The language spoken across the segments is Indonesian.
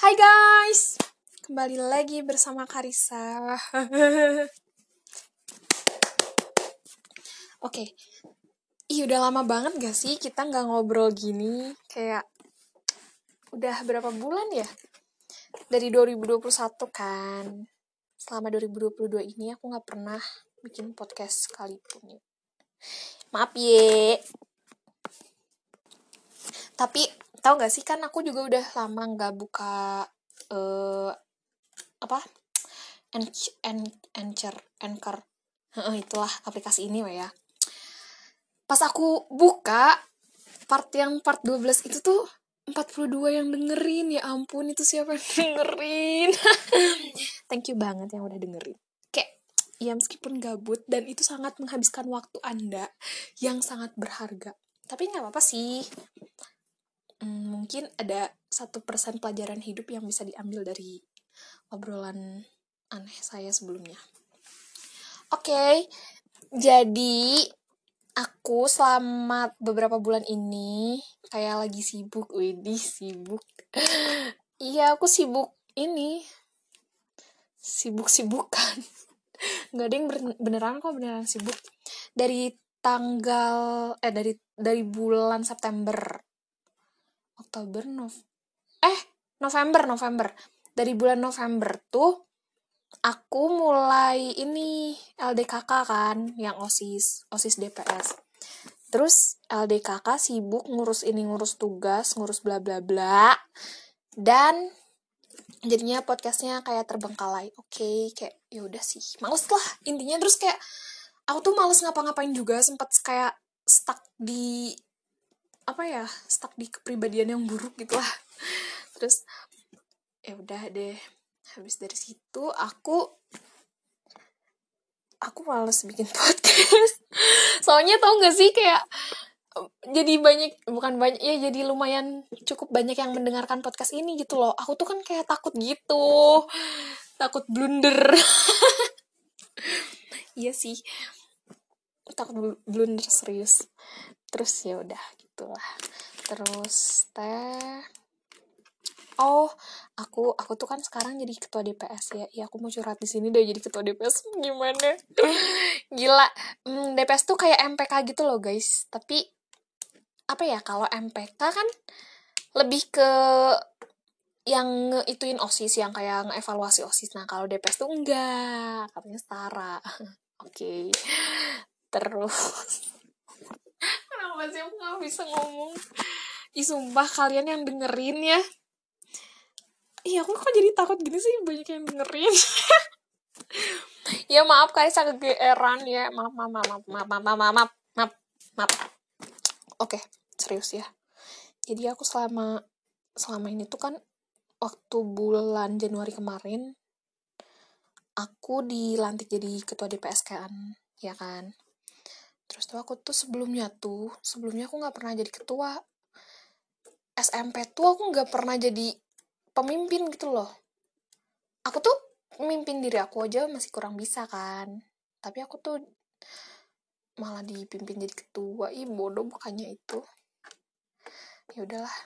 Hai guys, kembali lagi bersama Karisa. Oke, ih udah lama banget gak sih kita nggak ngobrol gini? Kayak udah berapa bulan ya? Dari 2021 kan. Selama 2022 ini aku nggak pernah bikin podcast sekalipun. Maaf ye. Tapi tahu nggak sih? Kan aku juga udah lama nggak buka eh apa? Anch- An- Anchor. Anchor itulah aplikasi ini ya pas aku buka part yang part 12 itu tuh 42 yang dengerin. Ya ampun itu siapa yang dengerin? Thank you banget yang udah dengerin. Kayak ya meskipun gabut dan itu sangat menghabiskan waktu anda yang sangat berharga. Tapi nggak apa-apa sih Hmm, mungkin ada satu persen pelajaran hidup yang bisa diambil dari obrolan aneh saya sebelumnya. Oke, jadi aku selama beberapa bulan ini kayak lagi sibuk, widih sibuk. Iya, aku sibuk ini, sibuk-sibukan. Nggak ada yang beneran kok beneran sibuk. Dari tanggal eh dari dari bulan September Oktober Nov eh November November. Dari bulan November tuh aku mulai ini LDKK kan yang OSIS OSIS DPS terus LDKK sibuk ngurus ini ngurus tugas ngurus bla bla bla dan jadinya podcastnya kayak terbengkalai. Oke kayak ya udah sih males lah intinya. Terus kayak aku tuh males ngapa-ngapain juga sempat kayak stuck di apa ya stuck di kepribadian yang buruk gitu lah. Terus ya udah deh. Habis dari situ aku aku males bikin podcast. Soalnya tau gak sih kayak jadi banyak bukan banyak ya jadi lumayan cukup banyak yang mendengarkan podcast ini gitu loh. Aku tuh kan kayak takut gitu. Takut blunder. Iya sih. Takut bl- blunder serius terus ya udah gitulah. Terus teh oh aku aku tuh kan sekarang jadi ketua DPS ya. Ya aku mau curhat di sini deh jadi ketua DPS gimana? Gila. Hmm, DPS tuh kayak MPK gitu loh guys. Tapi apa ya kalau MPK kan lebih ke yang ngeituin osis yang kayak ngevaluasi osis. Nah kalau DPS tuh enggak. Katanya setara. Oke. Terus Kenapa sih aku gak bisa ngomong? Ih sumpah kalian yang dengerin ya. Iya aku kok jadi takut gini sih banyak yang dengerin. ya maaf kali saya kegeeran ya. Maaf maaf maaf maaf maaf maaf maaf maaf. maaf. maaf Oke serius ya. Jadi aku selama selama ini tuh kan waktu bulan Januari kemarin aku dilantik jadi ketua DPS kan ya kan terus tuh aku tuh sebelumnya tuh sebelumnya aku nggak pernah jadi ketua. SMP tuh aku nggak pernah jadi pemimpin gitu loh. Aku tuh memimpin diri aku aja masih kurang bisa kan. Tapi aku tuh malah dipimpin jadi ketua. Ih bodoh bukannya itu. Ya udahlah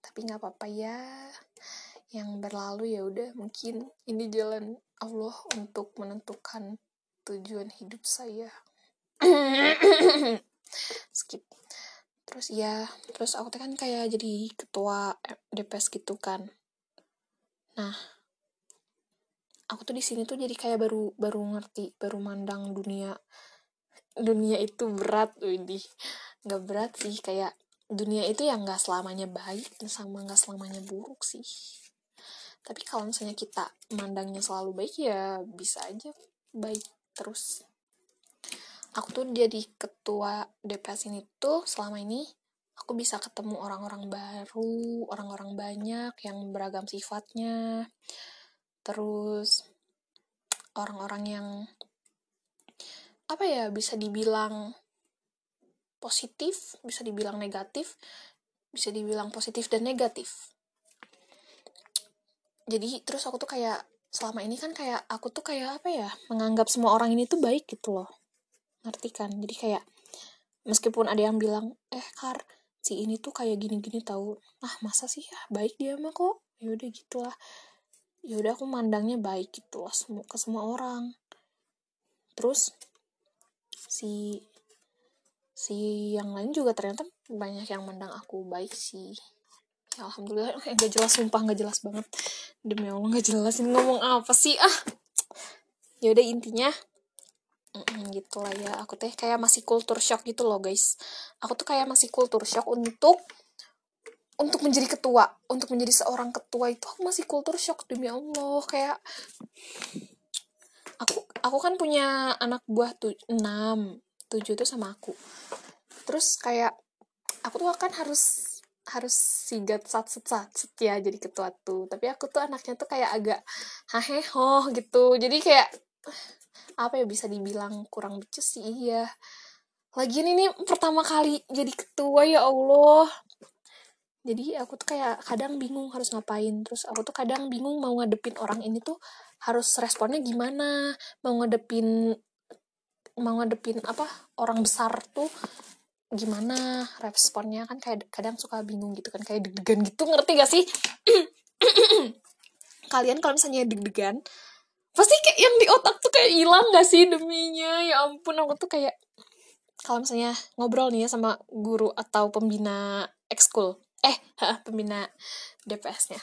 tapi nggak apa-apa ya. Yang berlalu ya udah mungkin ini jalan Allah untuk menentukan tujuan hidup saya skip. Terus ya terus aku tuh kan kayak jadi ketua DPS gitu kan. Nah aku tuh di sini tuh jadi kayak baru baru ngerti baru mandang dunia dunia itu berat widih. Nggak berat sih kayak dunia itu yang nggak selamanya baik sama nggak selamanya buruk sih. Tapi kalau misalnya kita mandangnya selalu baik ya bisa aja baik terus aku tuh jadi ketua DPS ini tuh selama ini aku bisa ketemu orang-orang baru, orang-orang banyak yang beragam sifatnya. Terus orang-orang yang apa ya bisa dibilang positif, bisa dibilang negatif, bisa dibilang positif dan negatif. Jadi terus aku tuh kayak selama ini kan kayak aku tuh kayak apa ya menganggap semua orang ini tuh baik gitu loh ngerti kan? Jadi kayak meskipun ada yang bilang eh kar si ini tuh kayak gini-gini tahu ah masa sih? Ah, baik dia mah kok. Ya udah gitulah. Ya udah aku mandangnya baik gitu lah semua ke semua orang. Terus si si yang lain juga ternyata banyak yang mandang aku baik sih. Ya, alhamdulillah eh, gak jelas sumpah gak jelas banget. Demi allah gak jelas ini ngomong apa sih ah. Ya udah intinya mm, gitu lah ya. Aku teh kayak masih kultur shock gitu loh guys. Aku tuh kayak masih kultur shock untuk untuk menjadi ketua untuk menjadi seorang ketua itu aku masih kultur shock demi allah. Kayak aku aku kan punya anak buah tuh enam tujuh tuh sama aku. Terus kayak aku tuh kan harus harus sigat sat set sat set jadi ketua tuh. Tapi aku tuh anaknya tuh kayak agak haheho gitu. Jadi kayak apa ya bisa dibilang kurang becus sih iya. Lagi ini pertama kali jadi ketua ya Allah. Jadi aku tuh kayak kadang bingung harus ngapain. Terus aku tuh kadang bingung mau ngadepin orang ini tuh harus responnya gimana. Mau ngadepin mau ngadepin apa orang besar tuh gimana responnya. Kan kayak kadang suka bingung gitu kan kayak deg-degan gitu. Ngerti gak sih? Kalian kalau misalnya deg-degan pasti kayak yang di otak tuh kayak hilang gak sih deminya? Ya ampun aku tuh kayak kalau misalnya ngobrol nih ya sama guru atau pembina ekskul eh pembina DPS-nya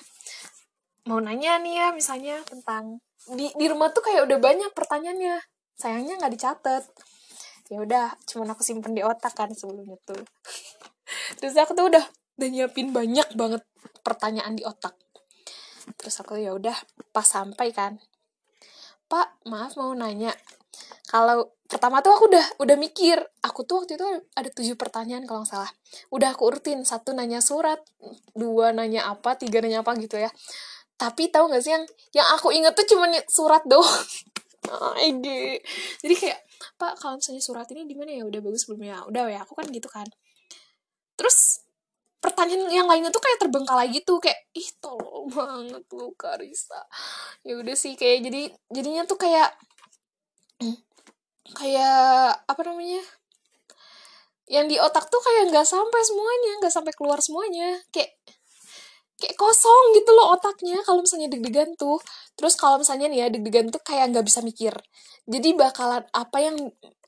mau nanya nih ya misalnya tentang di di rumah tuh kayak udah banyak pertanyaannya. Sayangnya nggak dicatat. Ya udah cuma aku simpen di otak kan sebelumnya tuh. Terus aku tuh udah udah nyiapin banyak banget pertanyaan di otak. Terus aku ya udah pas sampai kan pak maaf mau nanya kalau pertama tuh aku udah udah mikir aku tuh waktu itu ada tujuh pertanyaan kalau nggak salah udah aku urutin satu nanya surat dua nanya apa tiga nanya apa gitu ya tapi tahu nggak sih yang yang aku inget tuh cuma surat doang Ege. Jadi kayak, Pak, kalau misalnya surat ini di mana ya? Udah bagus belum ya? Udah ya, aku kan gitu kan. Terus pertanyaan yang lainnya tuh kayak terbengkalai gitu kayak ih tolong banget lu Karisa ya udah sih kayak jadi jadinya tuh kayak kayak apa namanya yang di otak tuh kayak nggak sampai semuanya nggak sampai keluar semuanya kayak kayak kosong gitu loh otaknya kalau misalnya deg-degan tuh. Terus kalau misalnya nih ya deg-degan tuh kayak nggak bisa mikir. Jadi bakalan apa yang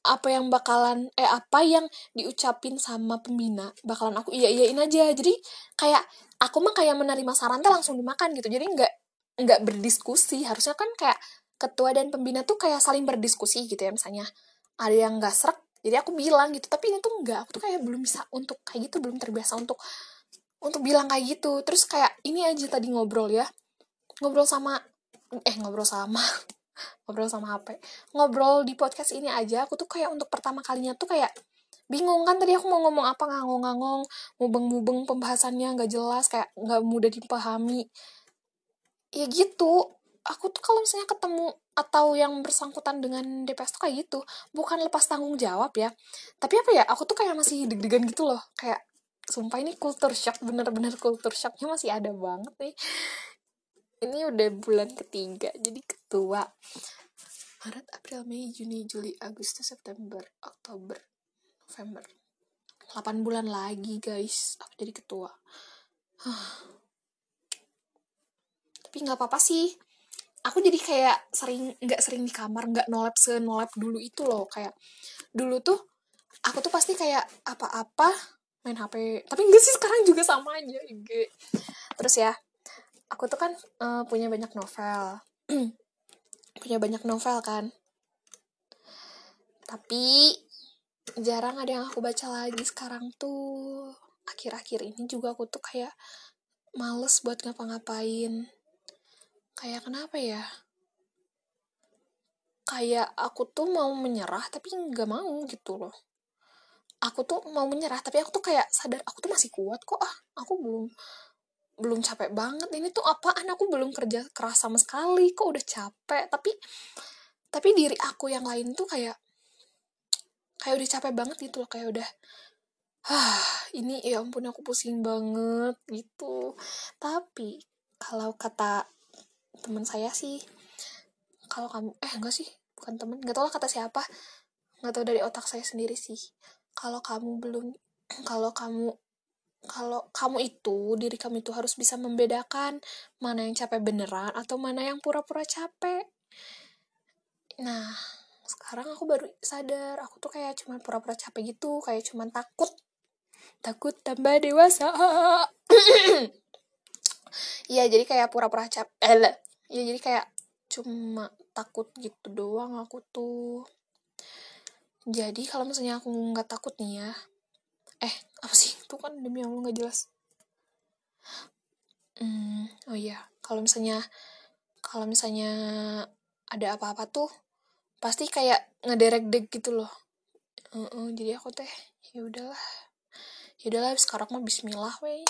apa yang bakalan eh apa yang diucapin sama pembina bakalan aku iya iyain aja. Jadi kayak aku mah kayak menerima saran tuh langsung dimakan gitu. Jadi nggak nggak berdiskusi. Harusnya kan kayak ketua dan pembina tuh kayak saling berdiskusi gitu ya. Misalnya ada yang nggak serak jadi aku bilang gitu. Tapi ini tuh nggak. Aku tuh kayak belum bisa untuk kayak gitu belum terbiasa untuk untuk bilang kayak gitu. Terus kayak ini aja tadi ngobrol ya. Ngobrol sama eh ngobrol sama ngobrol sama HP ngobrol di podcast ini aja aku tuh kayak untuk pertama kalinya tuh kayak bingung kan tadi aku mau ngomong apa ngangong-ngangong mubeng-mubeng pembahasannya nggak jelas kayak nggak mudah dipahami. Ya gitu. Aku tuh kalau misalnya ketemu atau yang bersangkutan dengan DPS tuh kayak gitu. Bukan lepas tanggung jawab ya. Tapi apa ya aku tuh kayak masih deg-degan gitu loh. Kayak sumpah ini kultur shock bener-bener kultur shocknya masih ada banget nih ini udah bulan ketiga jadi ketua. Maret, April, Mei, Juni, Juli, Agustus, September, Oktober, November. 8 bulan lagi guys aku jadi ketua. Tapi nggak apa-apa sih. Aku jadi kayak sering nggak sering di kamar nggak nolep se nolep dulu itu loh. Kayak dulu tuh aku tuh pasti kayak apa-apa main HP tapi enggak sih sekarang juga sama aja terus ya aku tuh kan uh, punya banyak novel. Punya banyak novel kan. Tapi jarang ada yang aku baca lagi sekarang tuh. Akhir-akhir ini juga aku tuh kayak males buat ngapa-ngapain. Kayak kenapa ya? Kayak aku tuh mau menyerah tapi nggak mau gitu loh. Aku tuh mau menyerah tapi aku tuh kayak sadar aku tuh masih kuat kok. Ah aku belum belum capek banget. Ini tuh apaan? Aku belum kerja keras sama sekali. Kok udah capek? Tapi tapi diri aku yang lain tuh kayak kayak udah capek banget gitu loh. Kayak udah ah ini ya ampun aku pusing banget gitu. Tapi kalau kata teman saya sih kalau kamu eh enggak sih bukan temen nggak tau lah kata siapa. Nggak tahu dari otak saya sendiri sih. Kalau kamu belum kalau kamu kalau kamu itu diri kamu itu harus bisa membedakan mana yang capek beneran atau mana yang pura-pura capek. Nah sekarang aku baru sadar aku tuh kayak cuman pura-pura capek gitu kayak cuman takut. Takut tambah dewasa. Iya jadi kayak pura-pura capek eh, ya jadi kayak cuma takut gitu doang aku tuh. Jadi kalau misalnya aku nggak takut nih ya eh apa sih? Itu kan demi allah nggak jelas. Hmm, oh iya. Kalau misalnya kalau misalnya ada apa-apa tuh pasti kayak ngederek deg gitu loh. Uh -uh, jadi aku teh ya udahlah. Ya udahlah sekarang mah Bismillah weh.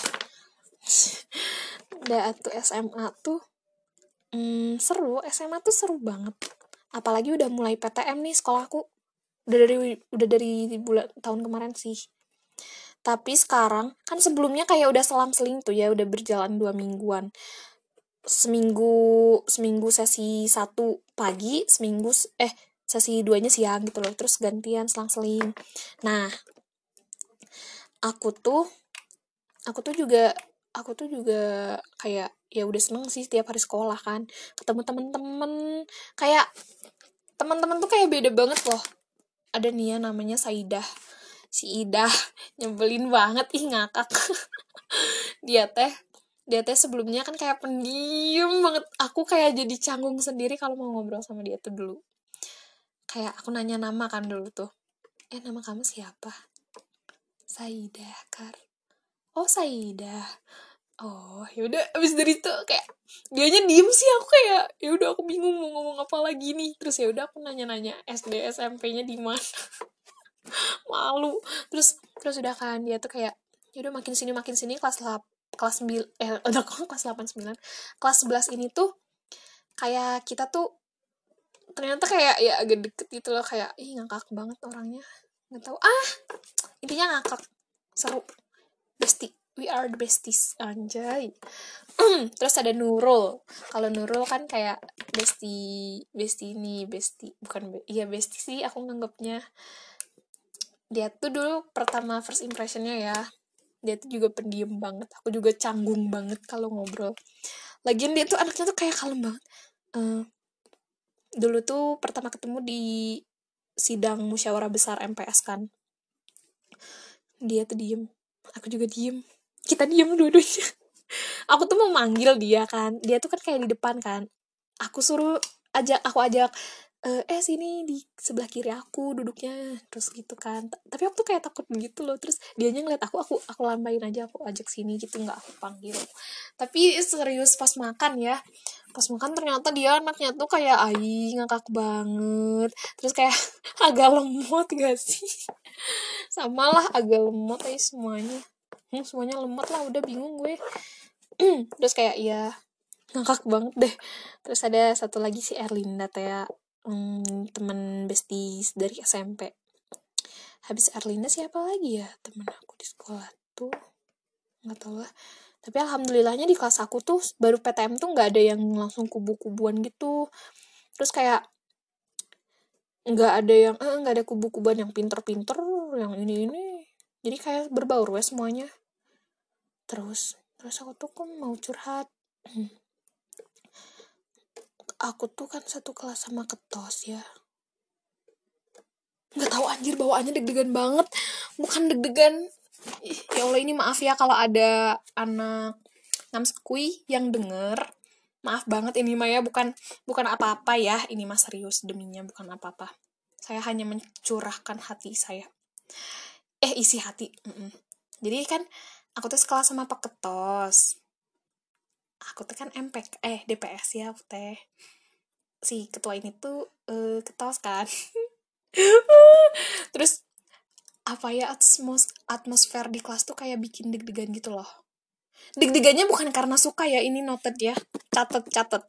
Udah tuh SMA tuh hmm, seru. SMA tuh seru banget. Apalagi udah mulai PTM nih sekolahku. Udah dari udah dari bulan tahun kemarin sih tapi sekarang kan sebelumnya kayak udah selang-seling tuh ya udah berjalan dua mingguan. Seminggu seminggu sesi satu pagi seminggu eh sesi duanya siang gitu loh terus gantian selang-seling. Nah aku tuh aku tuh juga aku tuh juga kayak ya udah seneng sih tiap hari sekolah kan. Ketemu temen-temen kayak teman-teman tuh kayak beda banget loh. Ada nih ya namanya Saidah si Ida nyebelin banget ih ngakak. Dia teh dia teh sebelumnya kan kayak pendiam banget. Aku kayak jadi canggung sendiri kalau mau ngobrol sama dia tuh dulu. Kayak aku nanya nama kan dulu tuh. Eh nama kamu siapa? Saidah Kar. Oh Saidah. Oh yaudah abis dari itu kayak dianya diem sih aku kayak ya udah aku bingung mau ngomong apa lagi nih. Terus ya udah aku nanya-nanya SD SMP-nya di mana malu. Terus terus udah kan dia tuh kayak yaudah makin sini makin sini. Kelas lap, kelas 9 eh udah kok kelas 8 9 kelas 11 ini tuh kayak kita tuh ternyata kayak ya agak deket gitu loh kayak ih ngakak banget orangnya. Nggak tahu. Ah intinya ngakak. Seru. Bestie. We are the besties. Anjay. Terus ada Nurul. Kalau Nurul kan kayak bestie bestie ini bestie bukan iya bestie sih aku nganggapnya dia tuh dulu pertama first impressionnya ya. Dia tuh juga pendiam banget. Aku juga canggung banget kalau ngobrol. Lagian dia tuh anaknya tuh kayak kalem banget. Uh, dulu tuh pertama ketemu di sidang musyawarah besar MPS kan. Dia tuh diem. Aku juga diem. Kita diem dua-duanya. Aku tuh mau manggil dia kan. Dia tuh kan kayak di depan kan. Aku suruh ajak aku ajak uh, eh sini di sebelah kiri aku duduknya terus gitu kan. Tapi aku tuh kayak takut begitu loh. Terus dianya ngeliat aku aku aku lambain aja aku ajak sini gitu nggak aku panggil. Tapi serius pas makan ya pas makan ternyata dia anaknya tuh kayak ai ngakak banget. Terus kayak agak lemot gak sih? Sama lah agak lemot aja semuanya. Hmm, semuanya lemot lah udah bingung gue. Terus kayak ya ngakak banget deh. Terus ada satu lagi si Erlinda teh hmm, teman besties dari SMP habis Arlinda siapa lagi ya? Teman aku di sekolah tuh. Nggak tahu lah. Tapi alhamdulillahnya di kelas aku tuh baru PTM tuh nggak ada yang langsung kubu-kubuan gitu. Terus kayak nggak ada yang eh nggak ada kubu-kubuan yang pinter-pinter yang ini ini jadi kayak berbaur ya semuanya. Terus terus aku tuh kok mau curhat aku tuh kan satu kelas sama ketos ya. Nggak tahu anjir bawaannya deg-degan banget. Bukan deg-degan. Ya Allah ini maaf ya kalau ada anak namskui yang denger. Maaf banget ini Maya bukan bukan apa-apa ya. Ini mas serius deminya bukan apa-apa. Saya hanya mencurahkan hati saya. Eh isi hati mm -mm. jadi kan aku tuh sekolah sama Pak Ketos aku tuh kan MPK eh DPS ya teh. Si ketua ini tuh uh, ketos kan. Terus apa ya atmos atmosfer di kelas tuh kayak bikin deg-degan gitu loh. Deg-degannya bukan karena suka ya ini noted ya. Catet catet.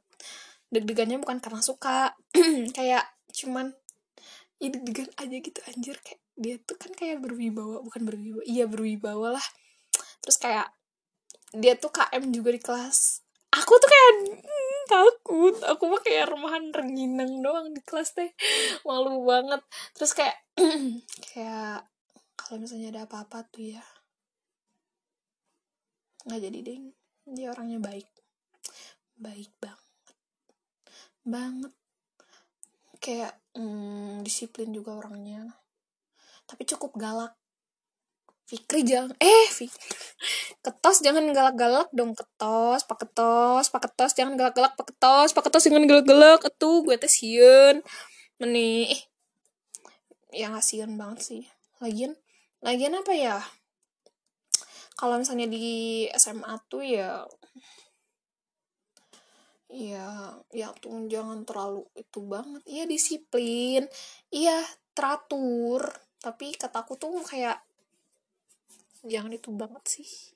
Deg-degannya bukan karena suka. Kayak cuman ya deg-degan aja gitu anjir. Kayak dia tuh kan kayak berwibawa bukan berwibawa iya berwibawa lah. Terus kayak dia tuh KM juga di kelas aku tuh kayak hmm, takut. Aku mah kayak rumahan renginang doang di kelas teh. Malu banget. Terus kayak kayak kalau misalnya ada apa-apa tuh ya. Nggak jadi ding dia orangnya baik. Baik banget. Banget. Kayak hmm, disiplin juga orangnya. Tapi cukup galak. Fikri jangan eh Fikri ketos jangan galak-galak dong ketos pak ketos pak ketos jangan galak-galak pak ketos pak ketos jangan galak-galak itu gue tes sieun. Menih ya ngasihan banget sih. Lagian lagian apa ya? Kalau misalnya di SMA tuh ya ya ya tuh jangan terlalu itu banget. Iya disiplin. Iya teratur. Tapi kataku tuh kayak jangan itu banget sih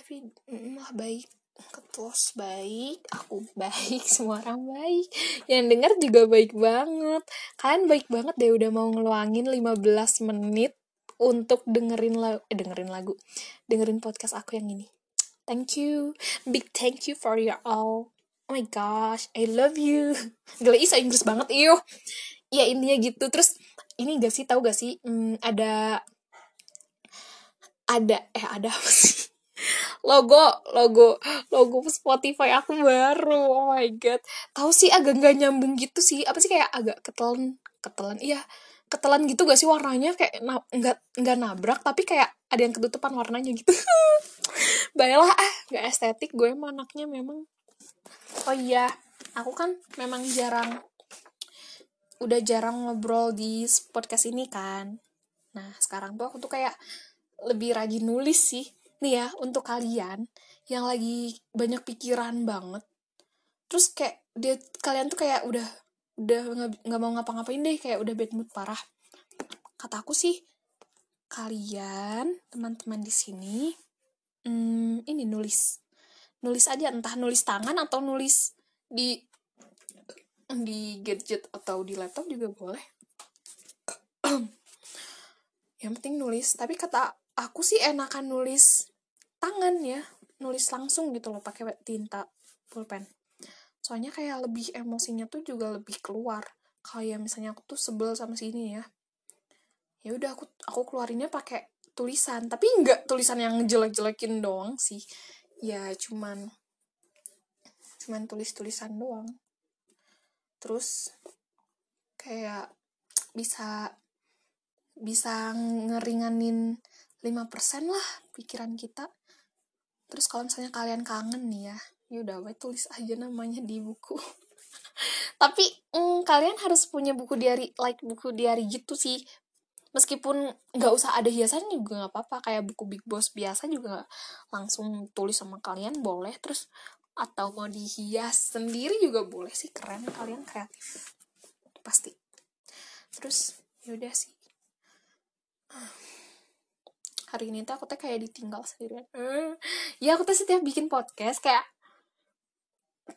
tapi malah baik. Ketos baik aku baik semua orang baik. Yang dengar juga baik banget. Kalian baik banget deh udah mau ngeluangin 15 menit untuk dengerin lagu eh, dengerin lagu. Dengerin podcast aku yang ini. Thank you. Big thank you for your all. Oh my gosh I love you. Gila isa Inggris banget iyo ya intinya gitu. Terus ini gak sih tahu gak sih hmm, ada ada eh ada apa sih logo logo logo Spotify aku baru. Oh my god. Tahu sih agak nggak nyambung gitu sih. Apa sih kayak agak ketelan ketelan? Iya ketelan gitu gak sih warnanya? Kayak nggak nggak nabrak tapi kayak ada yang ketutupan warnanya gitu. Baiklah ah nggak estetik gue emang anaknya memang. Oh iya aku kan memang jarang udah jarang ngobrol di podcast ini kan. Nah sekarang tuh aku tuh kayak lebih rajin nulis sih nih ya untuk kalian yang lagi banyak pikiran banget terus kayak dia kalian tuh kayak udah udah nggak mau ngapa-ngapain deh kayak udah bad mood parah. Kata aku sih kalian teman-teman di sini hmm, ini nulis nulis aja entah nulis tangan atau nulis di di gadget atau di laptop juga boleh. Yang penting nulis. Tapi kata aku sih enakan nulis tangan ya nulis langsung gitu loh pakai tinta pulpen. Soalnya kayak lebih emosinya tuh juga lebih keluar. Kayak misalnya aku tuh sebel sama sini ya. Ya udah aku aku keluarinnya pakai tulisan. Tapi enggak tulisan yang jelek-jelekin doang sih. Ya cuman cuman tulis-tulisan doang. Terus kayak bisa bisa ngeringanin 5% lah pikiran kita terus kalau misalnya kalian kangen nih ya yaudah we tulis aja namanya di buku. Tapi mm, kalian harus punya buku diary like buku diary gitu sih. Meskipun nggak usah ada hiasan juga nggak apa-apa kayak buku big boss biasa juga langsung tulis sama kalian boleh. Terus atau mau dihias sendiri juga boleh sih keren. Kalian kreatif. Pasti. Terus yaudah sih hari ini tuh aku tuh kayak ditinggal sendirian. Hmm. ya aku tuh setiap bikin podcast kayak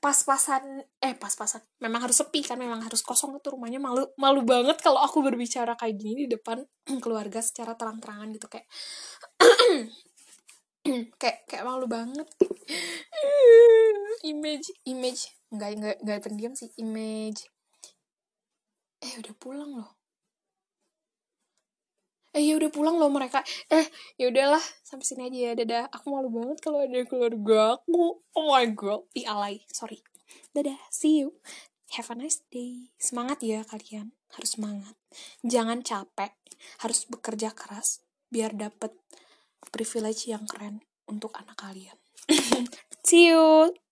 pas-pasan eh pas-pasan. Memang harus sepi kan memang harus kosong tuh rumahnya. Malu malu banget kalau aku berbicara kayak gini di depan keluarga secara terang-terangan gitu. Kayak kayak kayak malu banget. Image image. Nggak nggak nggak pendiam sih. Image. Eh udah pulang loh eh ya udah pulang loh mereka. Eh ya udahlah sampai sini aja ya. Dadah. Aku malu banget kalau ada keluarga aku. Oh my god. I alay sorry. Dadah. See you. Have a nice day. Semangat ya kalian. Harus semangat. Jangan capek. Harus bekerja keras biar dapet privilege yang keren untuk anak kalian. See you